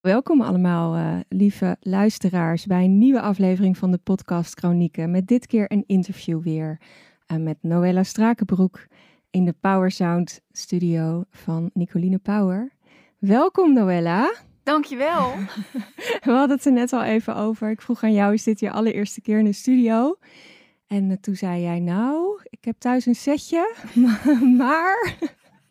Welkom allemaal, uh, lieve luisteraars, bij een nieuwe aflevering van de podcast Chronieken. Met dit keer een interview weer uh, met Noella Strakenbroek in de Power Sound studio van Nicoline Power. Welkom Noella. Dankjewel. We hadden het er net al even over. Ik vroeg aan jou, is dit je allereerste keer in de studio? En uh, toen zei jij, nou, ik heb thuis een setje, maar...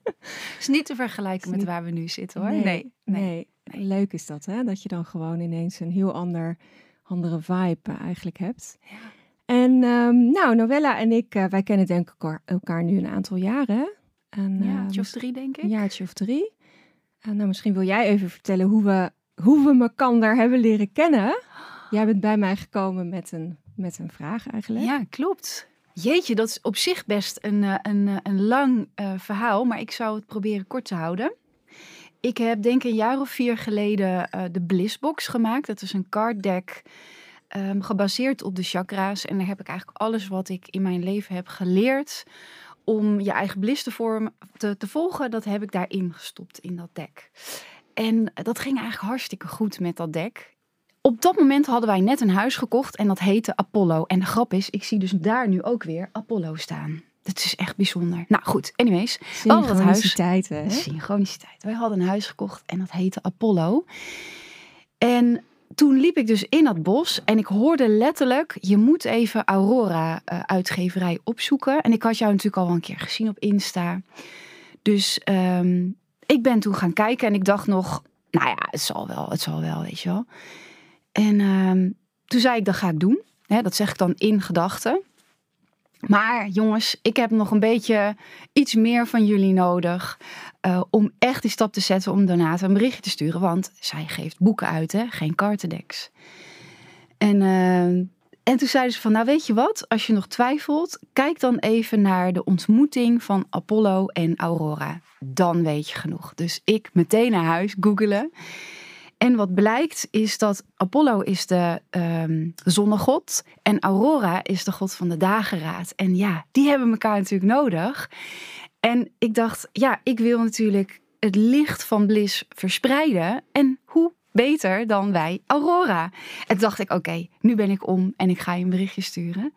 Het is niet te vergelijken met waar we nu zitten hoor. Nee, nee. nee. Leuk is dat, hè? Dat je dan gewoon ineens een heel ander, andere vibe uh, eigenlijk hebt. Ja. En um, nou, Novella en ik, uh, wij kennen denk ik elkaar nu een aantal jaren. Een uh, jaartje of drie, denk ik. Een jaartje of drie. En nou, misschien wil jij even vertellen hoe we, hoe we elkaar hebben leren kennen. Jij bent bij mij gekomen met een, met een vraag eigenlijk. Ja, klopt. Jeetje, dat is op zich best een, een, een lang uh, verhaal, maar ik zou het proberen kort te houden. Ik heb denk een jaar of vier geleden uh, de Blissbox gemaakt. Dat is een card deck um, gebaseerd op de chakra's. En daar heb ik eigenlijk alles wat ik in mijn leven heb geleerd om je eigen bliss te, vormen, te, te volgen, dat heb ik daarin gestopt in dat deck. En dat ging eigenlijk hartstikke goed met dat deck. Op dat moment hadden wij net een huis gekocht en dat heette Apollo. En de grap is, ik zie dus daar nu ook weer Apollo staan. Dat is echt bijzonder. Nou goed, anyways. Synchroniciteit, hè? Synchroniciteit. Wij hadden een huis gekocht en dat heette Apollo. En toen liep ik dus in dat bos en ik hoorde letterlijk: je moet even Aurora uh, uitgeverij opzoeken. En ik had jou natuurlijk al wel een keer gezien op Insta. Dus um, ik ben toen gaan kijken en ik dacht nog: nou ja, het zal wel, het zal wel, weet je wel. En um, toen zei ik: dat ga ik doen. Dat zeg ik dan in gedachten. Maar jongens, ik heb nog een beetje iets meer van jullie nodig. Uh, om echt die stap te zetten om Donata een berichtje te sturen. Want zij geeft boeken uit, hè? geen kartendeks. En, uh, en toen zeiden ze van, nou weet je wat, als je nog twijfelt, kijk dan even naar de ontmoeting van Apollo en Aurora. Dan weet je genoeg. Dus ik meteen naar huis googelen. En wat blijkt is dat Apollo is de um, zonnegod en Aurora is de god van de dageraad. En ja, die hebben elkaar natuurlijk nodig. En ik dacht, ja, ik wil natuurlijk het licht van Bliss verspreiden. En hoe beter dan wij Aurora? En dacht ik, oké, nu ben ik om en ik ga je een berichtje sturen.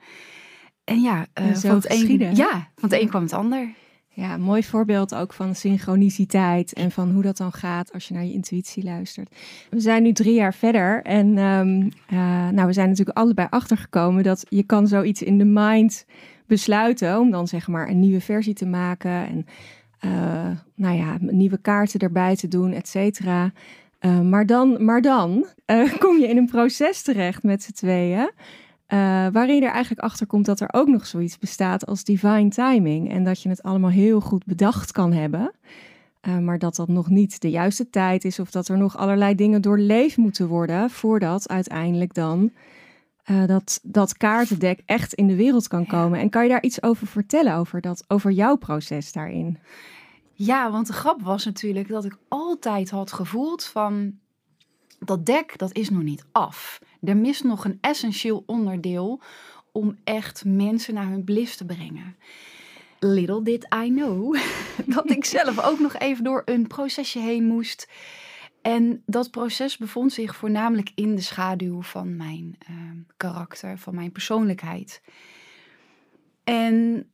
En ja, uh, van, het een, ja van het een kwam het ander. Ja, mooi voorbeeld ook van synchroniciteit en van hoe dat dan gaat als je naar je intuïtie luistert. We zijn nu drie jaar verder en um, uh, nou, we zijn natuurlijk allebei achtergekomen dat je kan zoiets in de mind besluiten om dan zeg maar een nieuwe versie te maken en uh, nou ja, nieuwe kaarten erbij te doen, et cetera. Uh, maar dan, maar dan kom je in een proces terecht met z'n tweeën. Uh, waarin je er eigenlijk achter komt dat er ook nog zoiets bestaat als divine timing. En dat je het allemaal heel goed bedacht kan hebben. Uh, maar dat dat nog niet de juiste tijd is. Of dat er nog allerlei dingen doorleefd moeten worden. Voordat uiteindelijk dan uh, dat, dat kaartendek echt in de wereld kan komen. En kan je daar iets over vertellen? Over, dat, over jouw proces daarin? Ja, want de grap was natuurlijk dat ik altijd had gevoeld van dat dek, dat is nog niet af. Er mist nog een essentieel onderdeel om echt mensen naar hun bliss te brengen. Little did I know dat ik zelf ook nog even door een procesje heen moest. En dat proces bevond zich voornamelijk in de schaduw van mijn uh, karakter, van mijn persoonlijkheid. En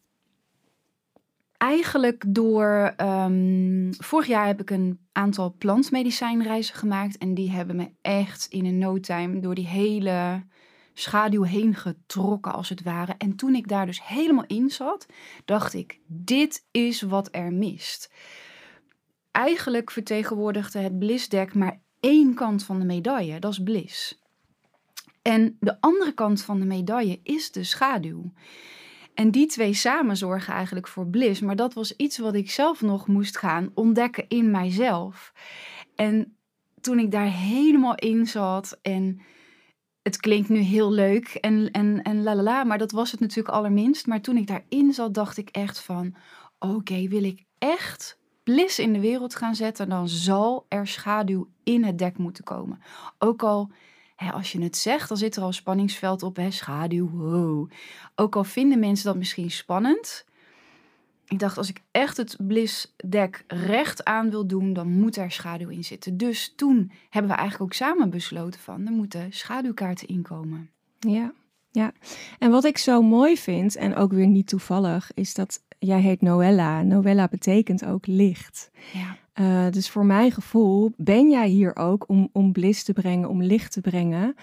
eigenlijk door. Um, vorig jaar heb ik een aantal plantmedicijnreizen gemaakt. En die hebben me echt in een no time door die hele schaduw heen getrokken, als het ware. En toen ik daar dus helemaal in zat, dacht ik: dit is wat er mist. Eigenlijk vertegenwoordigde het Blissdeck maar één kant van de medaille, dat is bliss. En de andere kant van de medaille is de schaduw. En die twee samen zorgen eigenlijk voor bliss. Maar dat was iets wat ik zelf nog moest gaan ontdekken in mijzelf. En toen ik daar helemaal in zat en het klinkt nu heel leuk en, en, en lalala, maar dat was het natuurlijk allerminst. Maar toen ik daarin zat, dacht ik echt van, oké, wil ik echt bliss in de wereld gaan zetten, dan zal er schaduw in het dek moeten komen. Ook al hè, als je het zegt, dan zit er al spanningsveld op, hè, schaduw, wow. Ook al vinden mensen dat misschien spannend, ik dacht, als ik echt het blisdek recht aan wil doen, dan moet er schaduw in zitten. Dus toen hebben we eigenlijk ook samen besloten van, er moeten schaduwkaarten inkomen. Ja, ja. En wat ik zo mooi vind, en ook weer niet toevallig, is dat jij heet Noella. Noella betekent ook licht. Ja. Uh, dus voor mijn gevoel ben jij hier ook om, om bliss te brengen, om licht te brengen.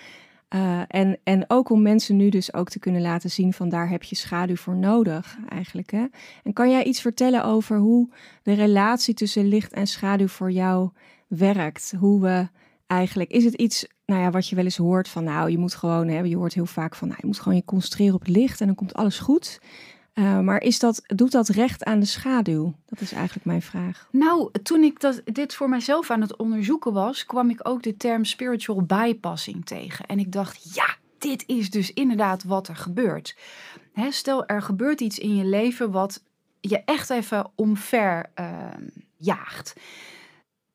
Uh, en, en ook om mensen nu dus ook te kunnen laten zien van daar heb je schaduw voor nodig eigenlijk. Hè? En kan jij iets vertellen over hoe de relatie tussen licht en schaduw voor jou werkt? Hoe we eigenlijk, is het iets nou ja, wat je wel eens hoort van nou je moet gewoon, hè, je hoort heel vaak van nou je moet gewoon je concentreren op het licht en dan komt alles goed. Uh, maar is dat, doet dat recht aan de schaduw? Dat is eigenlijk mijn vraag. Nou, toen ik dat, dit voor mijzelf aan het onderzoeken was, kwam ik ook de term spiritual bypassing tegen. En ik dacht, ja, dit is dus inderdaad wat er gebeurt. Hè, stel, er gebeurt iets in je leven wat je echt even omver uh, jaagt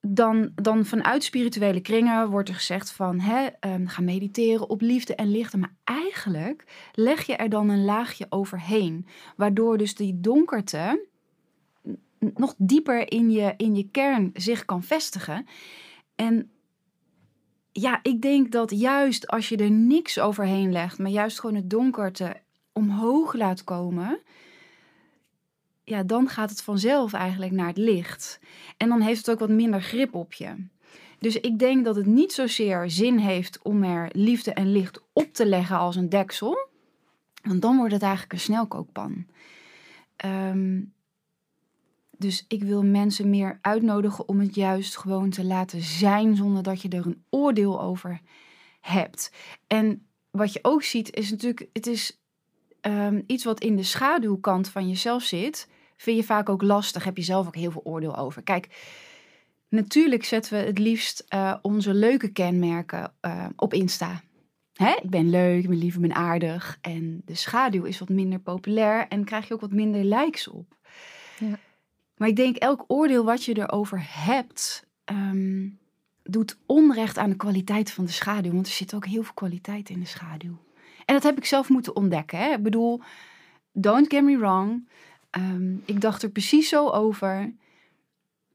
dan, dan vanuit spirituele kringen wordt er gezegd van hè, um, ga mediteren op liefde en lichten. Maar eigenlijk leg je er dan een laagje overheen. Waardoor dus die donkerte nog dieper in je, in je kern zich kan vestigen. En ja, ik denk dat juist als je er niks overheen legt, maar juist gewoon het donkerte omhoog laat komen, ja, dan gaat het vanzelf eigenlijk naar het licht. En dan heeft het ook wat minder grip op je. Dus ik denk dat het niet zozeer zin heeft om er liefde en licht op te leggen als een deksel. Want dan wordt het eigenlijk een snelkookpan. Um, dus ik wil mensen meer uitnodigen om het juist gewoon te laten zijn zonder dat je er een oordeel over hebt. En wat je ook ziet is natuurlijk, het is um, iets wat in de schaduwkant van jezelf zit vind je vaak ook lastig. Heb je zelf ook heel veel oordeel over. Kijk, natuurlijk zetten we het liefst uh, onze leuke kenmerken uh, op Insta. Hè? Ik ben leuk, ik ben lief, ik ben aardig. En de schaduw is wat minder populair en krijg je ook wat minder likes op. Ja. Maar ik denk, elk oordeel wat je erover hebt, um, doet onrecht aan de kwaliteit van de schaduw. Want er zit ook heel veel kwaliteit in de schaduw. En dat heb ik zelf moeten ontdekken. Hè? Ik bedoel, don't get me wrong. Um, ik dacht er precies zo over.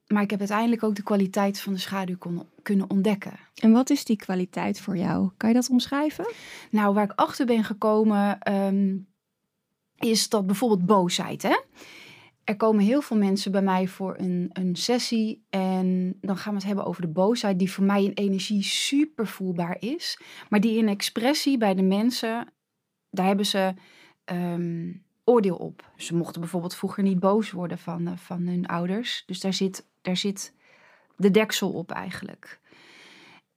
Maar ik heb uiteindelijk ook de kwaliteit van de schaduw kon, kunnen ontdekken. En wat is die kwaliteit voor jou? Kan je dat omschrijven? Nou, waar ik achter ben gekomen, um, is dat bijvoorbeeld boosheid. Hè? Er komen heel veel mensen bij mij voor een, een sessie. En dan gaan we het hebben over de boosheid, die voor mij in energie super voelbaar is. Maar die in expressie bij de mensen, daar hebben ze. Um, oordeel op. Ze mochten bijvoorbeeld vroeger niet boos worden van, uh, van hun ouders. Dus daar zit, daar zit de deksel op eigenlijk.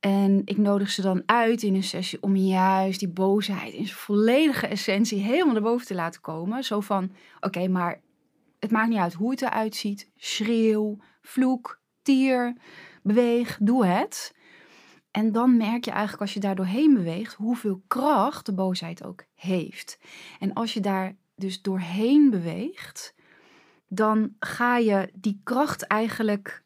En ik nodig ze dan uit in een sessie om juist die boosheid in zijn volledige essentie helemaal naar boven te laten komen. Zo van, oké, maar het maakt niet uit hoe het eruit ziet. Schreeuw, vloek, tier, beweeg, doe het. En dan merk je eigenlijk als je daar doorheen beweegt hoeveel kracht de boosheid ook heeft. En als je daar dus doorheen beweegt, dan ga je die kracht eigenlijk,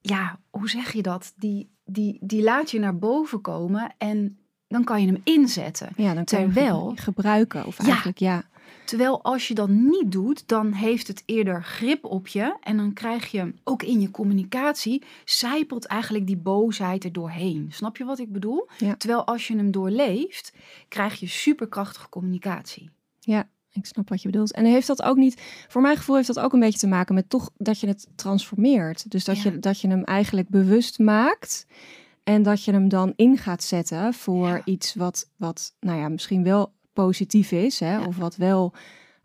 ja, hoe zeg je dat? Die, die, die laat je naar boven komen en dan kan je hem inzetten. Ja, dan kan terwijl, je gebruiken. Of eigenlijk, ja. Terwijl als je dat niet doet, dan heeft het eerder grip op je. En dan krijg je ook in je communicatie, zijpelt eigenlijk die boosheid er doorheen. Snap je wat ik bedoel? Ja. Terwijl als je hem doorleeft, krijg je superkrachtige communicatie. Ja, ik snap wat je bedoelt. En heeft dat ook niet, voor mijn gevoel heeft dat ook een beetje te maken met toch dat je het transformeert. Dus dat, je, dat je hem eigenlijk bewust maakt en dat je hem dan in gaat zetten voor iets wat, wat, nou ja, misschien wel positief is, hè, of wat wel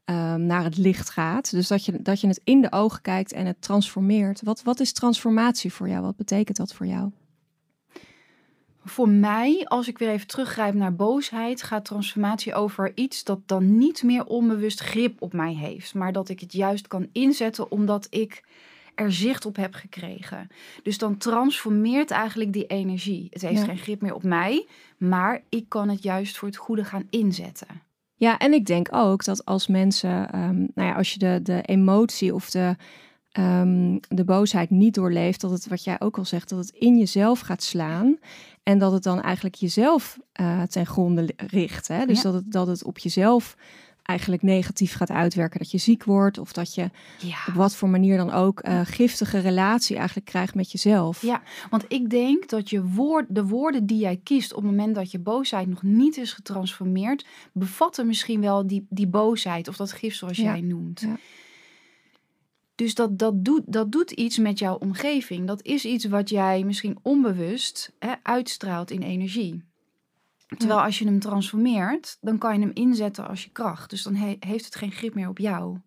um, naar het licht gaat. Dus dat je, dat je het in de ogen kijkt en het transformeert. Wat, wat is transformatie voor jou? Wat betekent dat voor jou? Voor mij, als ik weer even teruggrijp naar boosheid, gaat transformatie over iets dat dan niet meer onbewust grip op mij heeft, maar dat ik het juist kan inzetten omdat ik er zicht op heb gekregen. Dus dan transformeert eigenlijk die energie. Het heeft geen grip meer op mij, maar ik kan het juist voor het goede gaan inzetten. Ja, en ik denk ook dat als mensen, um, nou ja, als je de, de emotie of de um, de boosheid niet doorleeft, dat het, wat jij ook al zegt, dat het in jezelf gaat slaan. En dat het dan eigenlijk jezelf uh, ten gronde richt. Hè? Dus dat, het, dat het op jezelf eigenlijk negatief gaat uitwerken. Dat je ziek wordt of dat je Ja. op wat voor manier dan ook eh, giftige relatie eigenlijk krijgt met jezelf. Ja, want ik denk dat je woord, de woorden die jij kiest op het moment dat je boosheid nog niet is getransformeerd, bevatten misschien wel die, die boosheid of dat gif zoals Ja, jij noemt. ja. Dus dat, dat, doet, dat doet iets met jouw omgeving. Dat is iets wat jij misschien onbewust hè, uitstraalt in energie. Terwijl als je hem transformeert, dan kan je hem inzetten als je kracht. Dus dan he- heeft het geen grip meer op jou.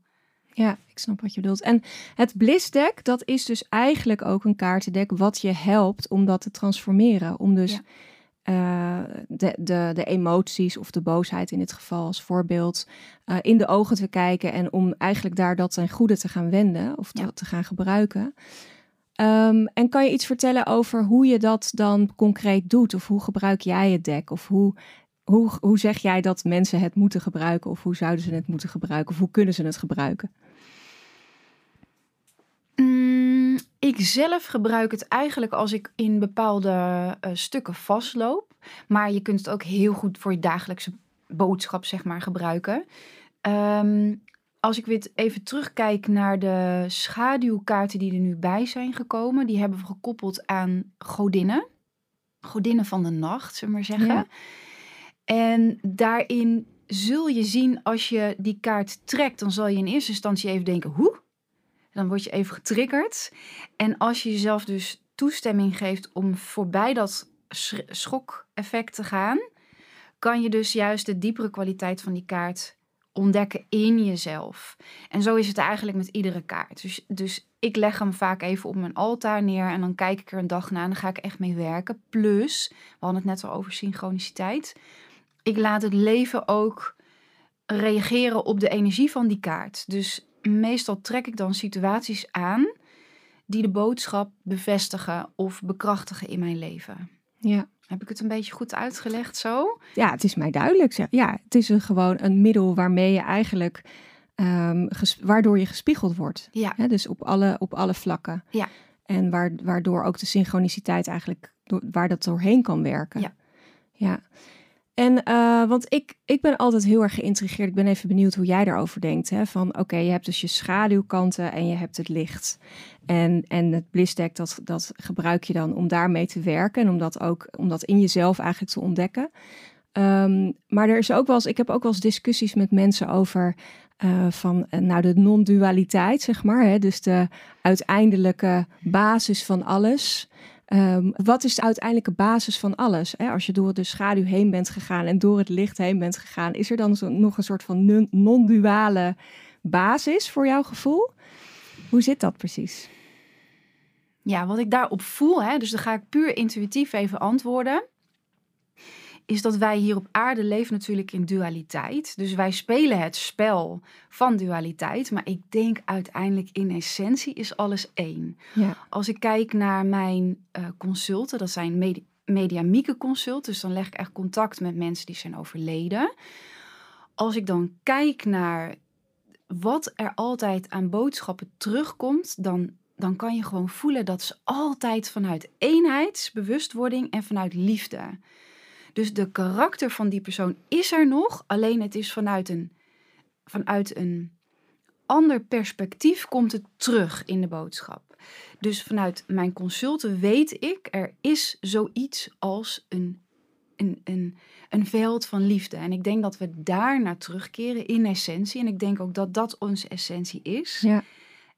Ja, ik snap wat je bedoelt. En het Bliss-deck, dat is dus eigenlijk ook een kaartendek wat je helpt om dat te transformeren. Om dus Ja. Eh, de, de, de emoties of de boosheid in dit geval als voorbeeld eh, in de ogen te kijken en om eigenlijk daar dat ten goede te gaan wenden of te, Ja. te gaan gebruiken. Ehm, en kan je iets vertellen over hoe je dat dan concreet doet? Of hoe gebruik jij het deck? Of hoe, hoe, hoe zeg jij dat mensen het moeten gebruiken? Of hoe zouden ze het moeten gebruiken? Of hoe kunnen ze het gebruiken? Mm, ik zelf gebruik het eigenlijk als ik in bepaalde eh, stukken vastloop. Maar je kunt het ook heel goed voor je dagelijkse boodschap, zeg maar, gebruiken. Ehm, als ik weer even terugkijk naar de schaduwkaarten die er nu bij zijn gekomen, die hebben we gekoppeld aan godinnen. Godinnen van de nacht, zullen we maar zeggen. Ja. En daarin zul je zien, als je die kaart trekt, dan zal je in eerste instantie even denken, hoe? Dan word je even getriggerd. En als je jezelf dus toestemming geeft om voorbij dat sch- schok-effect te gaan, kan je dus juist de diepere kwaliteit van die kaart ontdekken in jezelf. En zo is het eigenlijk met iedere kaart. Dus, dus ik leg hem vaak even op mijn altaar neer en dan kijk ik er een dag na en dan ga ik echt mee werken. Plus, we hadden het net al over synchroniciteit. Ik laat het leven ook reageren op de energie van die kaart. Dus meestal trek ik dan situaties aan die de boodschap bevestigen of bekrachtigen in mijn leven. Ja. Heb ik het een beetje goed uitgelegd zo? Ja, het is mij duidelijk. Ja, het is een, gewoon een middel waarmee je eigenlijk, ges- waardoor je gespiegeld wordt. Ja, dus op alle, op alle vlakken. Ja. En waar, waardoor ook de synchroniciteit eigenlijk, door, waar dat doorheen kan werken. Ja. Ja. En, eh, want ik, ik ben altijd heel erg geïntrigeerd. Ik ben even benieuwd hoe jij daarover denkt. Hè? Van, oké, je hebt dus je schaduwkanten en je hebt het licht. En, en het blissdeck, dat, dat gebruik je dan om daarmee te werken. En om dat ook, om dat in jezelf eigenlijk te ontdekken. Ehm, maar er is ook wel eens, ik heb ook wel eens discussies met mensen over eh, van eh, nou, de non-dualiteit, zeg maar. Hè? Dus de uiteindelijke basis van alles. Ehm, wat is de uiteindelijke basis van alles? Hè? Als je door de schaduw heen bent gegaan en door het licht heen bent gegaan, is er dan zo, nog een soort van non- non-duale basis voor jouw gevoel? Hoe zit dat precies? Ja, wat ik daarop voel, hè, dus dan ga ik puur intuïtief even antwoorden. Is dat wij hier op aarde leven natuurlijk in dualiteit. Dus wij spelen het spel van dualiteit. Maar ik denk uiteindelijk in essentie is alles één. Ja, Als ik kijk naar mijn eh, consulten, dat zijn medi mediamieke consulten. Dus dan leg ik echt contact met mensen die zijn overleden. Als ik dan kijk naar wat er altijd aan boodschappen terugkomt, dan, dan kan je gewoon voelen dat ze altijd vanuit eenheidsbewustwording en vanuit liefde. Dus de karakter van die persoon is er nog, alleen het is vanuit een, vanuit een ander perspectief komt het terug in de boodschap. Dus vanuit mijn consulten weet ik, er is zoiets als een, een, een, een veld van liefde. En ik denk dat we daar naar terugkeren in essentie. En ik denk ook dat dat onze essentie is. ja,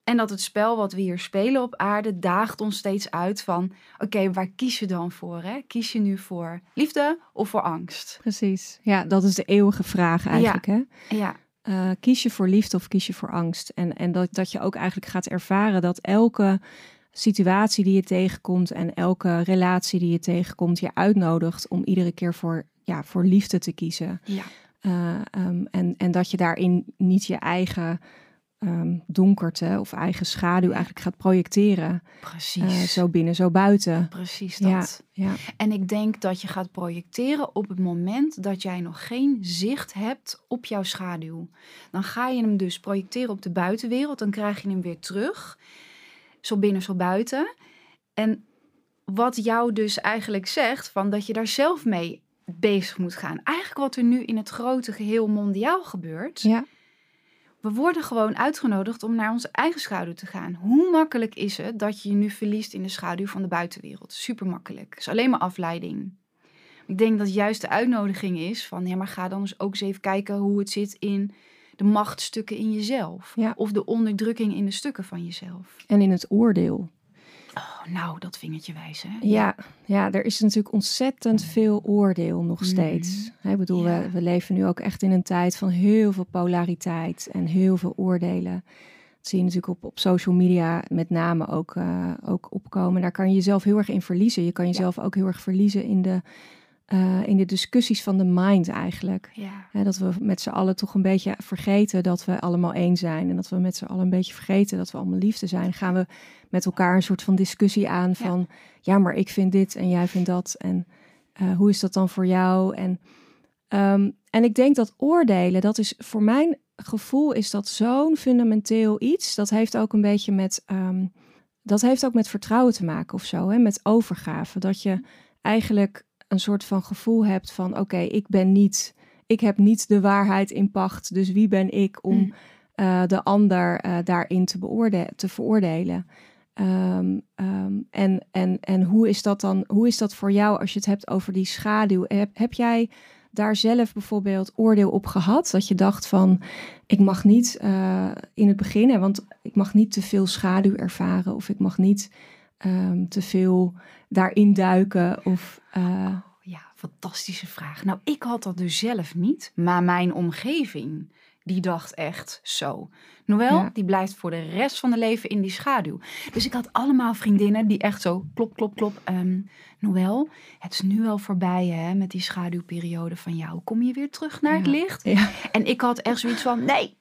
En dat het spel wat we hier spelen op aarde daagt ons steeds uit van... oké, waar kies je dan voor? Hè? Kies je nu voor liefde of voor angst? precies. Ja, dat is de eeuwige vraag eigenlijk. Hè? Ja, Eh, kies je voor liefde of kies je voor angst? En, en dat, dat je ook eigenlijk gaat ervaren dat elke situatie die je tegenkomt en elke relatie die je tegenkomt je uitnodigt om iedere keer voor, ja, voor liefde te kiezen. ja, Eh, ehm, en, en dat je daarin niet je eigen ehm, donkerte of eigen schaduw eigenlijk gaat projecteren. precies. Eh, zo binnen, zo buiten. Precies Ja, dat. ja, En ik denk dat je gaat projecteren op het moment dat jij nog geen zicht hebt op jouw schaduw. Dan ga je hem dus projecteren op de buitenwereld, dan krijg je hem weer terug. Zo binnen, zo buiten. En wat jou dus eigenlijk zegt, van dat je daar zelf mee bezig moet gaan. Eigenlijk wat er nu in het grote geheel mondiaal gebeurt. Ja. We worden gewoon uitgenodigd om naar onze eigen schaduw te gaan. Hoe makkelijk is het dat je je nu verliest in de schaduw van de buitenwereld? Super makkelijk. Het is alleen maar afleiding. Ik denk dat juist de uitnodiging is van, ja, maar ga dan eens ook eens even kijken hoe het zit in de machtstukken in jezelf. Ja. Of de onderdrukking in de stukken van jezelf. En in het oordeel. Oh, nou, dat vingertje wijzen. Hè? Ja, ja, er is natuurlijk ontzettend veel oordeel nog Mhm. steeds. Ik bedoel, Ja. we, we leven nu ook echt in een tijd van heel veel polariteit en heel veel oordelen. Dat zie je natuurlijk op, op social media met name ook, eh, ook opkomen. Daar kan je jezelf heel erg in verliezen. Je kan jezelf ook heel erg verliezen in de, eh, in de discussies van de mind eigenlijk. Ja. Dat we met z'n allen toch een beetje vergeten dat we allemaal één zijn. En dat we met z'n allen een beetje vergeten dat we allemaal liefde zijn. Gaan we met elkaar een soort van discussie aan van... ja, maar ik vind dit en jij vindt dat. En eh, hoe is dat dan voor jou? En, ehm, en ik denk dat oordelen, dat is voor mijn gevoel... is dat zo'n fundamenteel iets. Dat heeft ook een beetje met... ehm, dat heeft ook met vertrouwen te maken of zo. Hè? Met overgave. Dat je eigenlijk een soort van gevoel hebt van... oké, ik ben niet... Ik heb niet de waarheid in pacht. Dus wie ben ik om Mm. eh, de ander eh, daarin te, beoorde- te veroordelen? Ehm, ehm, en, en, en hoe is dat dan? Hoe is dat voor jou als je het hebt over die schaduw? Heb, heb jij daar zelf bijvoorbeeld oordeel op gehad? Dat je dacht van, ik mag niet eh, in het begin, hè, want ik mag niet te veel schaduw ervaren of ik mag niet ehm, te veel daarin duiken of eh, Ja, fantastische vraag. Nou, ik had dat dus zelf niet, maar mijn omgeving, die dacht echt zo. Noël, Ja. die blijft voor de rest van de leven in die schaduw. Dus ik had allemaal vriendinnen die echt zo, klop, klop, klop. ehm Noël, het is nu al voorbij hè, met die schaduwperiode van jou. Kom je weer terug naar het licht? ja, En ik had echt zoiets van, nee,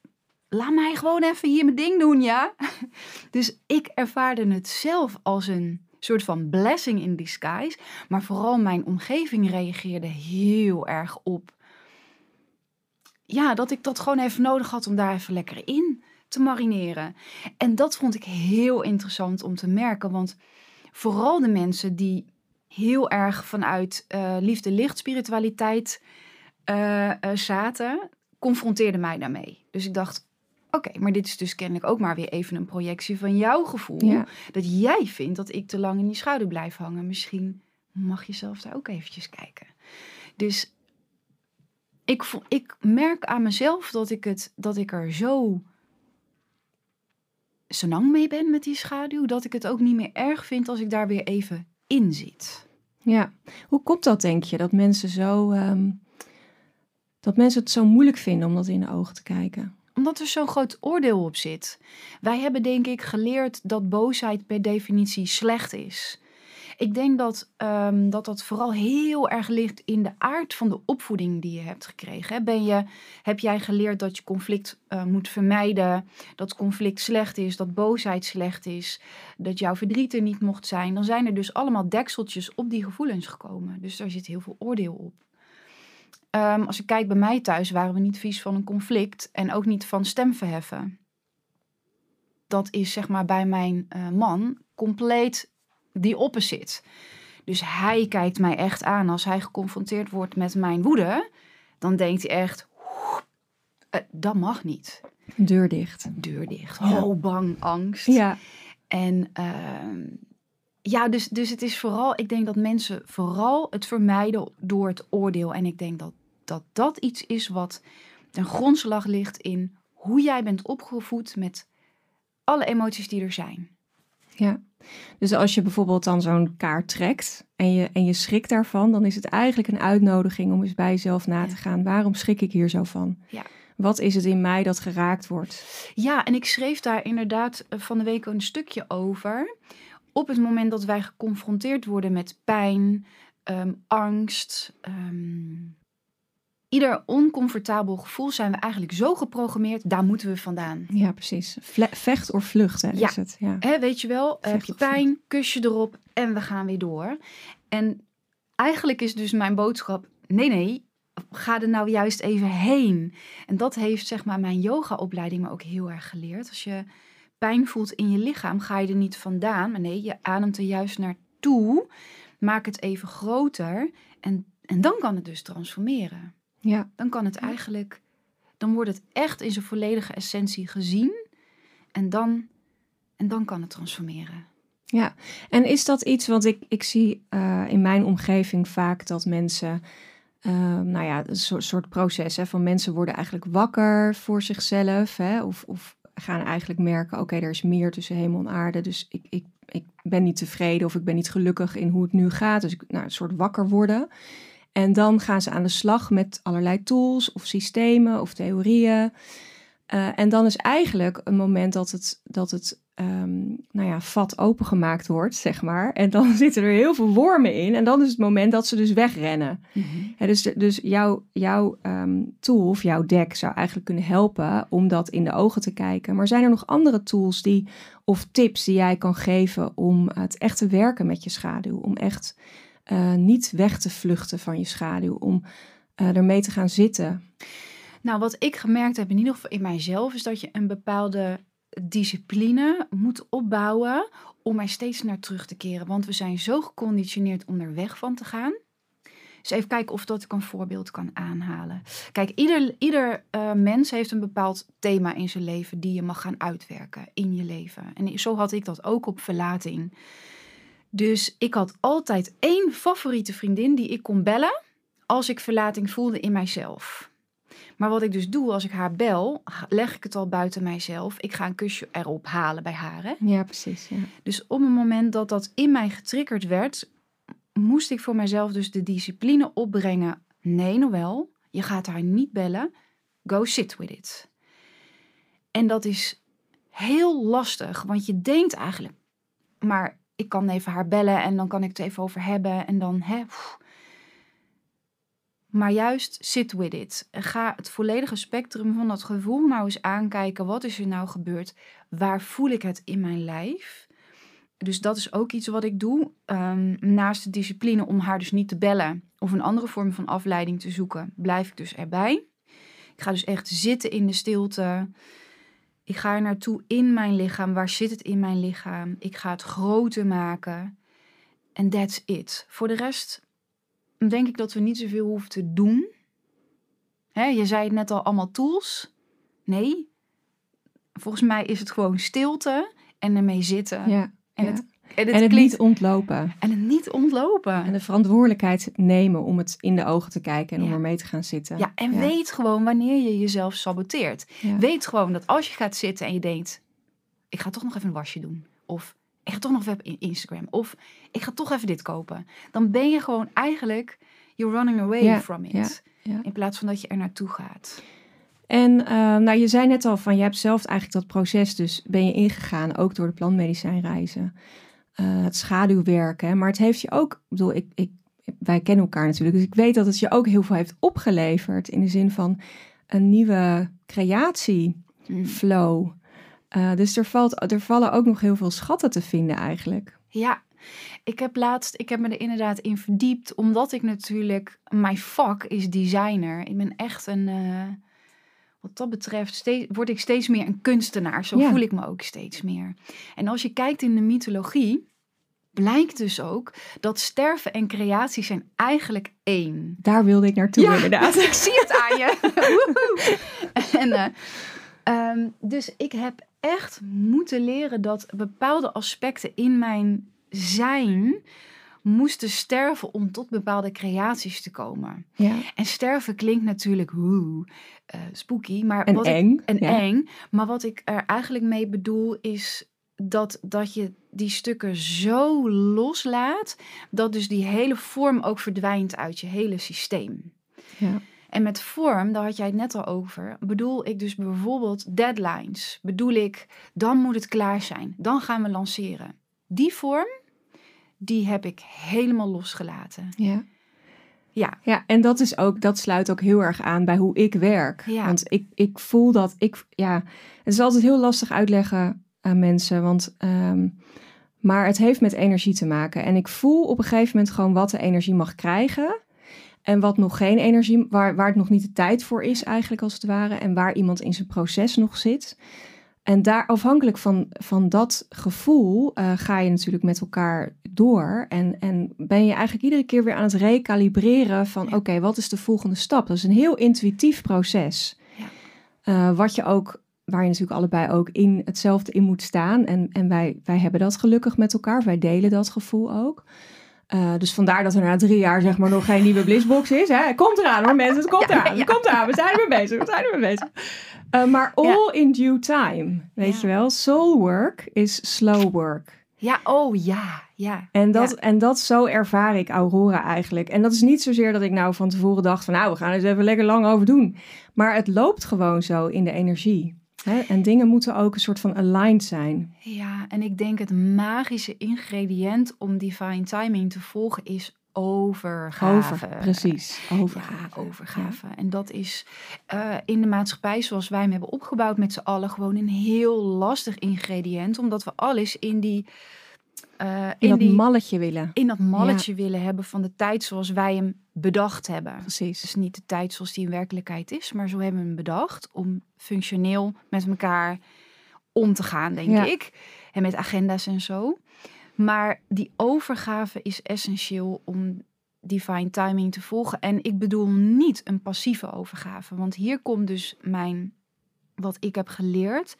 laat mij gewoon even hier mijn ding doen, ja? Dus ik ervaarde het zelf als een soort van blessing in disguise. Maar vooral mijn omgeving reageerde heel erg op. Ja, dat ik dat gewoon even nodig had om daar even lekker in te marineren. En dat vond ik heel interessant om te merken. Want vooral de mensen die heel erg vanuit eh, liefde, licht, spiritualiteit eh, eh, zaten, confronteerden mij daarmee. Dus ik dacht, oké, maar dit is dus kennelijk ook maar weer even een projectie van jouw gevoel. ja, Dat jij vindt dat ik te lang in die schouder blijf hangen. Misschien mag je zelf daar ook eventjes kijken. Dus ik, ik merk aan mezelf dat ik, het, dat ik er zo senang mee ben met die schaduw. Dat ik het ook niet meer erg vind als ik daar weer even in zit. ja. Hoe komt dat, denk je, dat mensen zo... ehm, dat mensen het zo moeilijk vinden om dat in de ogen te kijken? Omdat er zo'n groot oordeel op zit. Wij hebben denk ik geleerd dat boosheid per definitie slecht is. Ik denk dat, ehm, dat dat vooral heel erg ligt in de aard van de opvoeding die je hebt gekregen. Ben je, heb jij geleerd dat je conflict eh, moet vermijden, dat conflict slecht is, dat boosheid slecht is, dat jouw verdriet er niet mocht zijn, dan zijn er dus allemaal dekseltjes op die gevoelens gekomen. Dus daar zit heel veel oordeel op. Ehm, als ik kijk bij mij thuis, waren we niet vies van een conflict en ook niet van stem verheffen. Dat is zeg maar bij mijn eh, man compleet die opposite. Dus hij kijkt mij echt aan als hij geconfronteerd wordt met mijn woede. Dan denkt hij echt, "Eh, dat mag niet. Deur dicht. Deur dicht. Ja. Oh, bang, angst. Ja, En ehm, ja, dus, dus het is vooral, ik denk dat mensen vooral het vermijden door het oordeel. En ik denk dat dat, dat iets is wat ten grondslag ligt in hoe jij bent opgevoed met alle emoties die er zijn. ja. Dus als je bijvoorbeeld dan zo'n kaart trekt en je, en je schrikt daarvan, dan is het eigenlijk een uitnodiging om eens bij jezelf na te gaan. Waarom schrik ik hier zo van? Ja. Wat is het in mij dat geraakt wordt? Ja, en ik schreef daar inderdaad eh, van de week een stukje over. Op het moment dat wij geconfronteerd worden met pijn, ehm, angst, ehm, ieder oncomfortabel gevoel zijn we eigenlijk zo geprogrammeerd, daar moeten we vandaan. Ja, precies. Vle- vecht of vlucht, hè, Ja. is het. Ja. Weet je wel, heb Vecht je pijn, kusje erop en we gaan weer door. En eigenlijk is dus mijn boodschap, nee nee, ga er nou juist even heen. En dat heeft zeg maar mijn yogaopleiding me ook heel erg geleerd. Als je pijn voelt in je lichaam, ga je er niet vandaan, maar nee, je ademt er juist naartoe. Maak het even groter en En dan kan het dus transformeren. Ja. Dan kan het eigenlijk, dan wordt het echt in zijn volledige essentie gezien. En dan, en dan kan het transformeren. Ja, en is dat iets, want ik, ik zie uh, in mijn omgeving vaak dat mensen, uh, nou ja, een soort, soort proces hè, van mensen worden eigenlijk wakker voor zichzelf. Hè, of, of gaan eigenlijk merken, oké, er is meer tussen hemel en aarde. Dus ik, ik, ik ben niet tevreden of ik ben niet gelukkig in hoe het nu gaat. Dus ik, nou, een soort wakker worden. En dan gaan ze aan de slag met allerlei tools of systemen of theorieën. Uh, en dan is eigenlijk een moment dat het, dat het um, nou ja, vat opengemaakt wordt, zeg maar. En dan zitten er heel veel wormen in. En dan is het moment dat ze dus wegrennen. Mm -hmm. dus dus jouw, jouw um, tool of jouw deck zou eigenlijk kunnen helpen om dat in de ogen te kijken. Maar zijn er nog andere tools die, of tips die jij kan geven om het echt te werken met je schaduw? Om echt uh, niet weg te vluchten van je schaduw, om uh, ermee te gaan zitten? Nou, wat ik gemerkt heb, in ieder geval in mijzelf, is dat je een bepaalde discipline moet opbouwen om er steeds naar terug te keren. Want we zijn zo geconditioneerd om er weg van te gaan. Dus even kijken of dat ik een voorbeeld kan aanhalen. Kijk, ieder, ieder uh, mens heeft een bepaald thema in zijn leven die je mag gaan uitwerken in je leven. En zo had ik dat ook op verlating. Dus ik had altijd één favoriete vriendin die ik kon bellen als ik verlating voelde in mijzelf. Maar wat ik dus doe als ik haar bel, leg ik het al buiten mijzelf. Ik ga een kusje erop halen bij haar. Hè? Ja, precies. Ja. Dus op het moment dat dat in mij getriggerd werd, moest ik voor mezelf dus de discipline opbrengen. Nee, Noël, je gaat haar niet bellen. Go sit with it. En dat is heel lastig, want je denkt eigenlijk, maar ik kan even haar bellen en dan kan ik het even over hebben en dan, hè, maar juist sit with it. Ga het volledige spectrum van dat gevoel nou eens aankijken. Wat is er nou gebeurd? Waar voel ik het in mijn lijf? Dus dat is ook iets wat ik doe. Um, naast de discipline om haar dus niet te bellen of een andere vorm van afleiding te zoeken, blijf ik dus erbij. Ik ga dus echt zitten in de stilte. Ik ga er naartoe in mijn lichaam. Waar zit het in mijn lichaam? Ik ga het groter maken. En that's it. Voor de rest denk ik dat we niet zoveel hoeven te doen. Hè, je zei het net al, allemaal tools. Nee, volgens mij is het gewoon stilte en ermee zitten. Ja, en, ja. Het, en, het, en het klinkt... niet ontlopen. En het niet ontlopen. En de verantwoordelijkheid nemen om het in de ogen te kijken en ja. om ermee te gaan zitten. Ja, en weet gewoon wanneer je jezelf saboteert. Weet gewoon dat als je gaat zitten en je denkt... ik ga toch nog even een wasje doen. Of ik ga toch nog even in Instagram. Of ik ga toch even dit kopen. Dan ben je gewoon eigenlijk, you're running away from it. In plaats van dat je er naartoe gaat. En uh, nou, je zei net al van, je hebt zelf eigenlijk dat proces dus ben je ingegaan, ook door de plantmedicijnreizen. Uh, het schaduwwerken. Maar het heeft je ook, ik bedoel, ik, ik, wij kennen elkaar natuurlijk, dus ik weet dat het je ook heel veel heeft opgeleverd. In de zin van een nieuwe creatieflow. Uh, dus er, valt, er vallen ook nog heel veel schatten te vinden eigenlijk. Ja, ik heb laatst, ik heb me er inderdaad in verdiept, omdat ik natuurlijk, mijn vak is designer. Ik ben echt een, uh, wat dat betreft, steeds, word ik steeds meer een kunstenaar. Zo ja. voel ik me ook steeds meer. En als je kijkt in de mythologie, blijkt dus ook dat sterven en creatie zijn eigenlijk één. Daar wilde ik naartoe ja, inderdaad. ik zie het aan je. en, uh, um, dus ik heb echt moeten leren dat bepaalde aspecten in mijn zijn moesten sterven om tot bepaalde creaties te komen. Ja. En sterven klinkt natuurlijk hoe uh, spooky, maar en wat eng. Ik, en ja. eng. Maar wat ik er eigenlijk mee bedoel is dat, dat je die stukken zo loslaat dat dus die hele vorm ook verdwijnt uit je hele systeem. Ja. En met vorm, daar had jij het net al over, bedoel ik dus bijvoorbeeld deadlines. Bedoel ik, dan moet het klaar zijn. Dan gaan we lanceren. Die vorm, die heb ik helemaal losgelaten. Ja. Ja. ja, en dat is ook, dat sluit ook heel erg aan bij hoe ik werk. Ja. Want ik, ik voel dat ik, ja, het is altijd heel lastig uitleggen aan mensen. Want, um, maar het heeft met energie te maken. En ik voel op een gegeven moment gewoon wat de energie mag krijgen. En wat nog geen energie, waar, waar het nog niet de tijd voor is, eigenlijk als het ware. En waar iemand in zijn proces nog zit. En daar afhankelijk van, van dat gevoel eh, ga je natuurlijk met elkaar door. En, en ben je eigenlijk iedere keer weer aan het recalibreren van oké, wat is de volgende stap? Dat is een heel intuïtief proces. Ja. Uh, wat je ook, waar je natuurlijk allebei ook in hetzelfde in moet staan. En, en wij, wij hebben dat gelukkig met elkaar. Wij delen dat gevoel ook. Uh, dus vandaar dat er na drie jaar zeg maar nog geen nieuwe blissbox is. Hè? Komt eraan hoor mensen, het komt eraan. Het komt eraan, we zijn er mee bezig, we zijn er mee bezig. Uh, maar all in due time, weet je wel. Soul work is slow work. Ja, oh ja, ja. En dat, en dat zo ervaar ik Aurora eigenlijk. En dat is niet zozeer dat ik nou van tevoren dacht van nou, we gaan eens even lekker lang over doen. Maar het loopt gewoon zo in de energie. Hè? En dingen moeten ook een soort van aligned zijn. Ja, en ik denk het magische ingrediënt om divine timing te volgen is overgave. Over, precies, overgave. Ja, overgave. En dat is uh, in de maatschappij zoals wij hem hebben opgebouwd met z'n allen gewoon een heel lastig ingrediënt. Omdat we alles in die... Uh, in, in, dat die, malletje willen. In dat malletje willen hebben van de tijd zoals wij hem bedacht hebben. Precies. Dus niet de tijd zoals die in werkelijkheid is, maar zo hebben we hem bedacht om functioneel met elkaar om te gaan, denk ik. En met agenda's en zo. Maar die overgave is essentieel om divine timing te volgen. En ik bedoel niet een passieve overgave. Want hier komt dus mijn, wat ik heb geleerd,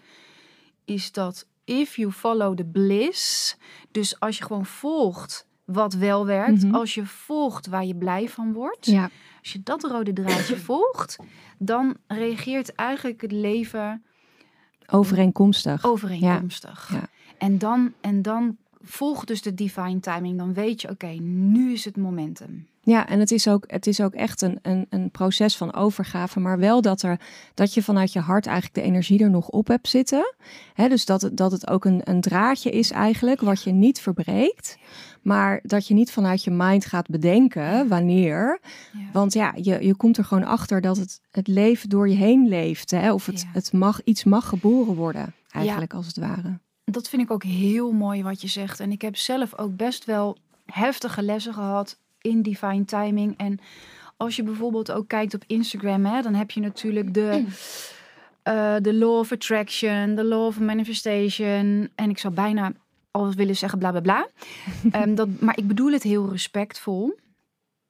is dat if you follow the bliss, dus als je gewoon volgt wat wel werkt, mhm. als je volgt waar je blij van wordt, ja. als je dat rode draadje volgt, dan reageert eigenlijk het leven overeenkomstig. Overeenkomstig. Ja. En dan, en dan volg dus de divine timing. Dan weet je, oké, nu is het momentum. Ja, en het is ook, het is ook echt een, een, een proces van overgave, maar wel dat, er, dat je vanuit je hart eigenlijk de energie er nog op hebt zitten. He, dus dat het, dat het ook een, een draadje is eigenlijk, wat je niet verbreekt, maar dat je niet vanuit je mind gaat bedenken wanneer. Want ja, je, je komt er gewoon achter dat het, het leven door je heen leeft. Hè? Of het, het mag, iets mag geboren worden, eigenlijk als het ware dat vind ik ook heel mooi wat je zegt. En ik heb zelf ook best wel heftige lessen gehad in divine timing. En als je bijvoorbeeld ook kijkt op Instagram, hè, dan heb je natuurlijk de, uh, de law of attraction, de law of manifestation. En ik zou bijna al willen zeggen bla bla bla. um, dat, maar ik bedoel het heel respectvol.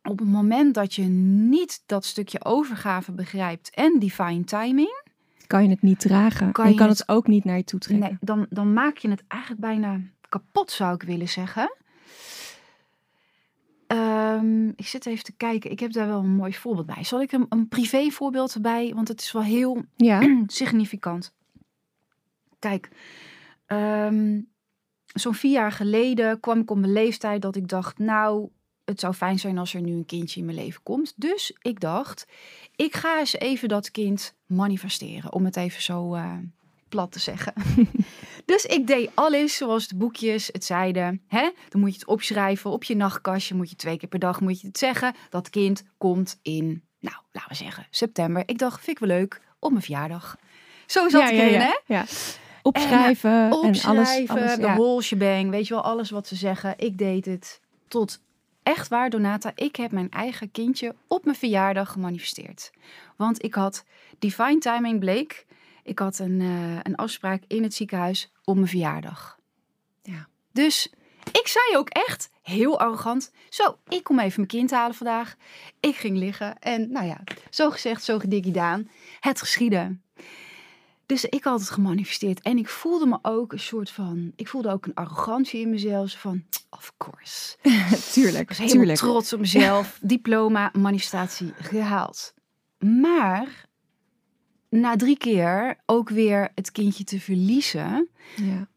Op het moment dat je niet dat stukje overgave begrijpt en divine timing, kan je het niet dragen. Kan je, kan het, ook niet naar je toe trekken. Nee, dan, dan maak je het eigenlijk bijna kapot, zou ik willen zeggen. Um, ik zit even te kijken. Ik heb daar wel een mooi voorbeeld bij. Zal ik een, een privé voorbeeld erbij? Want het is wel heel ja. significant. Kijk, um, zo'n vier jaar geleden kwam ik op mijn leeftijd dat ik dacht, nou, het zou fijn zijn als er nu een kindje in mijn leven komt. Dus ik dacht, ik ga eens even dat kind manifesteren, om het even zo uh, plat te zeggen. dus ik deed alles zoals de boekjes het zeiden. Hè? Dan moet je het opschrijven op je nachtkastje, moet je twee keer per dag moet je het zeggen. Dat kind komt in, nou, laten we zeggen, september. Ik dacht, vind ik wel leuk, op mijn verjaardag. Zo zat ja, ik erin, hè? Ja. Opschrijven en, opschrijven, en alles, de whole shebang, weet je wel, alles wat ze zeggen. Ik deed het tot echt waar, Donata, ik heb mijn eigen kindje op mijn verjaardag gemanifesteerd. Want ik had divine timing bleek. Ik had een, uh, een afspraak in het ziekenhuis op mijn verjaardag. Ja. Dus ik zei ook echt heel arrogant: Zo, ik kom even mijn kind halen vandaag. Ik ging liggen en, nou ja, zo gezegd, zo gedaan. Het geschieden. Dus ik had het gemanifesteerd en ik voelde me ook een soort van, ik voelde ook een arrogantie in mezelf van, of course. tuurlijk, ik was helemaal trots op mezelf. Diploma, manifestatie gehaald. Maar na drie keer ook weer het kindje te verliezen, ja.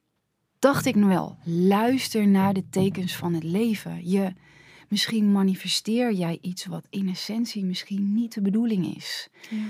dacht ik nog wel, luister naar de tekens van het leven. Je, misschien manifesteer jij iets wat in essentie misschien niet de bedoeling is. Ja.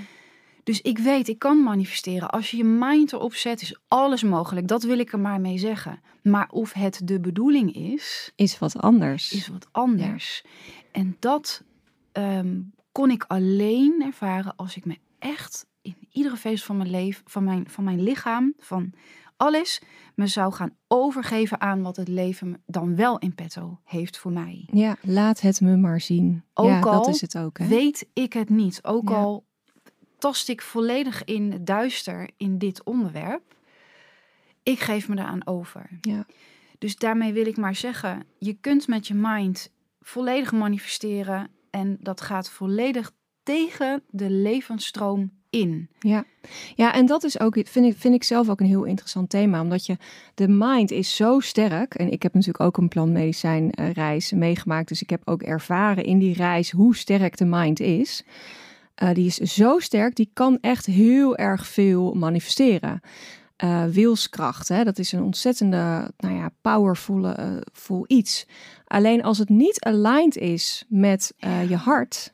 Dus ik weet, ik kan manifesteren. Als je je mind erop zet, is alles mogelijk. Dat wil ik er maar mee zeggen. Maar of het de bedoeling is... Is wat anders. Is wat anders. En dat ehm, kon ik alleen ervaren als ik me echt in iedere feest van mijn leven, van mijn, van mijn lichaam, van alles, me zou gaan overgeven aan wat het leven dan wel in petto heeft voor mij. Ja, laat het me maar zien. Ook ja, al dat is het ook. Hè? Weet ik het niet. Ook al tast ik volledig in het duister in dit onderwerp. Ik geef me eraan over. Ja. Dus daarmee wil ik maar zeggen, je kunt met je mind volledig manifesteren en dat gaat volledig tegen de levensstroom in. Ja. ja, en dat is ook, vind ik, vind ik zelf ook een heel interessant thema. Omdat je, de mind is zo sterk. En ik heb natuurlijk ook een plantmedicijn uh, reis meegemaakt. Dus ik heb ook ervaren in die reis hoe sterk de mind is. Uh, die is zo sterk, die kan echt heel erg veel manifesteren. Uh, wilskracht, hè? dat is een ontzettende, nou ja, powervolle uh, iets. Alleen als het niet aligned is met je hart,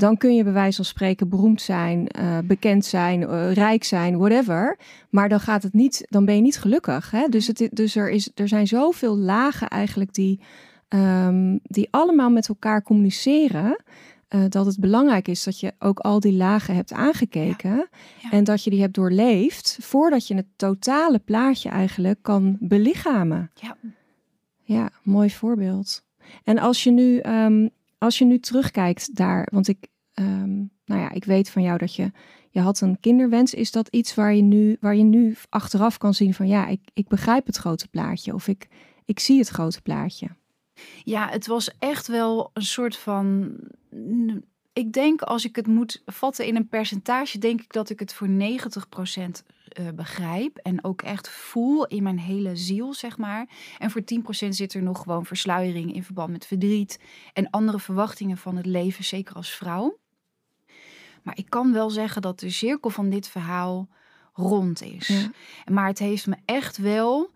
dan kun je bij wijze van spreken beroemd zijn, uh, bekend zijn, uh, rijk zijn, whatever. Maar dan gaat het niet, dan ben je niet gelukkig. Hè? Dus, het, dus er, is, er zijn zoveel lagen eigenlijk die, um, die allemaal met elkaar communiceren. Uh, dat het belangrijk is dat je ook al die lagen hebt aangekeken. Ja. Ja. En dat je die hebt doorleefd. Voordat je het totale plaatje eigenlijk kan belichamen. Ja, ja mooi voorbeeld. En als je nu um, als je nu terugkijkt daar, want ik, um, nou ja, ik weet van jou dat je, je had een kinderwens. Is dat iets waar je nu, waar je nu achteraf kan zien van ja, ik, ik begrijp het grote plaatje of ik, ik zie het grote plaatje? Ja, het was echt wel een soort van. Ik denk als ik het moet vatten in een percentage, denk ik dat ik het voor 90% uh, begrijp en ook echt voel in mijn hele ziel, zeg maar. En voor 10% zit er nog gewoon versluiering in verband met verdriet en andere verwachtingen van het leven, zeker als vrouw. Maar ik kan wel zeggen dat de cirkel van dit verhaal rond is. Ja. Maar het heeft me echt wel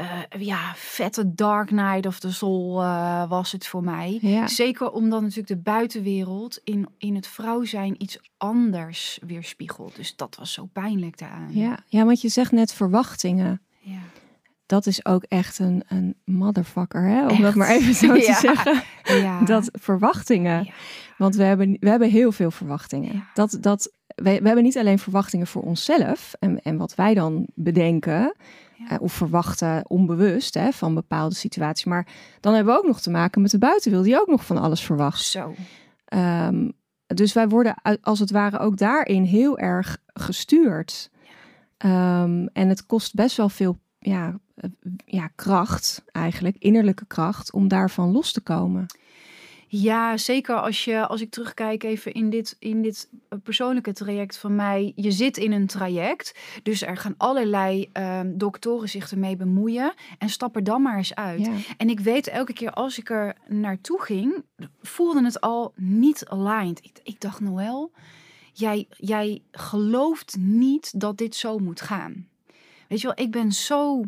uh, ja, vette Dark Night of the Soul uh, was het voor mij. Ja. Zeker omdat natuurlijk de buitenwereld in, in het vrouw zijn iets anders weerspiegelt. Dus dat was zo pijnlijk daaraan. Ja, ja want je zegt net verwachtingen. Ja. Dat is ook echt een, een motherfucker, hè? om echt? dat maar even zo te ja. zeggen. Ja. Dat verwachtingen. Want we hebben, we hebben heel veel verwachtingen. Dat, dat, we, we hebben niet alleen verwachtingen voor onszelf en, en wat wij dan bedenken. Ja. Uh, of verwachten onbewust hè, van bepaalde situaties. Maar dan hebben we ook nog te maken met de buitenwereld die ook nog van alles verwacht. Zo. Um, dus wij worden als het ware ook daarin heel erg gestuurd. Um, en het kost best wel veel ja, ja, kracht, eigenlijk, innerlijke kracht, om daarvan los te komen. Ja, zeker als, je, als ik terugkijk even in dit, in dit persoonlijke traject van mij. Je zit in een traject, dus er gaan allerlei um, doktoren zich ermee bemoeien. En stap er dan maar eens uit. Ja. En ik weet elke keer als ik er naartoe ging, voelde het al niet aligned. Ik, ik dacht, Noël, jij, jij gelooft niet dat dit zo moet gaan. Weet je wel, ik ben zo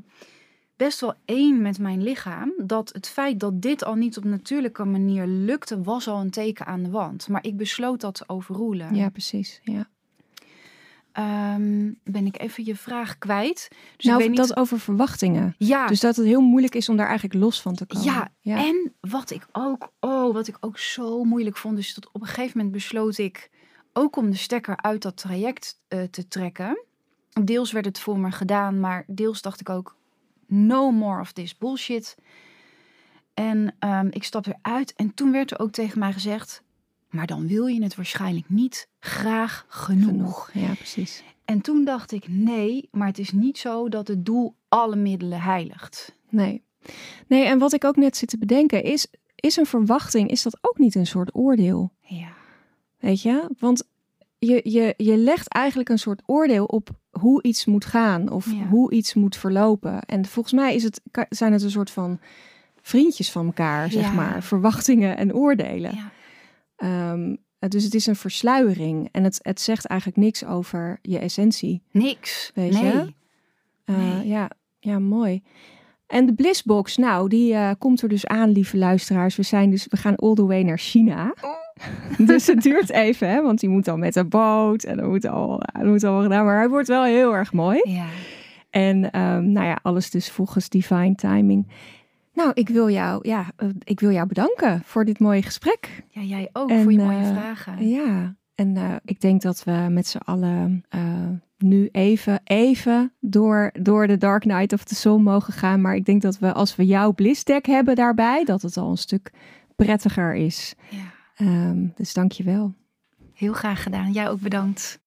best wel één met mijn lichaam. Dat het feit dat dit al niet op natuurlijke manier lukte, was al een teken aan de wand. Maar ik besloot dat te overroelen. Ja, precies. Ja. Um, ben ik even je vraag kwijt. Dus nou, ik weet niet... dat over verwachtingen. Ja. Dus dat het heel moeilijk is om daar eigenlijk los van te komen. Ja, ja. en wat ik ook, oh, wat ik ook zo moeilijk vond, is dat op een gegeven moment besloot ik ook om de stekker uit dat traject uh, te trekken. Deels werd het voor me gedaan, maar deels dacht ik ook, no more of this bullshit. En um, ik stap eruit en toen werd er ook tegen mij gezegd, maar dan wil je het waarschijnlijk niet graag genoeg. genoeg. Ja, precies. En toen dacht ik, nee, maar het is niet zo dat het doel alle middelen heiligt. Nee. Nee, en wat ik ook net zit te bedenken is, is een verwachting, is dat ook niet een soort oordeel? Ja. Weet je? Want je, je, je legt eigenlijk een soort oordeel op hoe iets moet gaan of Ja. hoe iets moet verlopen. En volgens mij is het, zijn het een soort van vriendjes van elkaar, zeg Ja. maar. Verwachtingen en oordelen. ja. Ehm, dus het is een versluiering en het, het zegt eigenlijk niks over je essentie. Niks. Weet nee. je? Uh, Nee. ja, ja, mooi. En de Blissbox, nou, die eh, komt er dus aan, lieve luisteraars. We, zijn dus, we gaan all the way naar China. dus het duurt even, hè, want die moet dan met een boot en dat moet al, dat moet allemaal gedaan. Maar hij wordt wel heel erg mooi. Ja. En ehm, nou ja, alles dus volgens divine timing. Nou, ik wil jou, ja, eh, ik wil jou bedanken voor dit mooie gesprek. ja, jij ook En, voor je mooie eh, vragen. Ja, en eh, ik denk dat we met z'n allen nu even, even door, door de Dark Night of the Soul mogen gaan. Maar ik denk dat we, als we jouw bliss deck hebben daarbij, dat het al een stuk prettiger is. Ja. Ehm, dus dank je wel. Heel graag gedaan. Jij ook bedankt.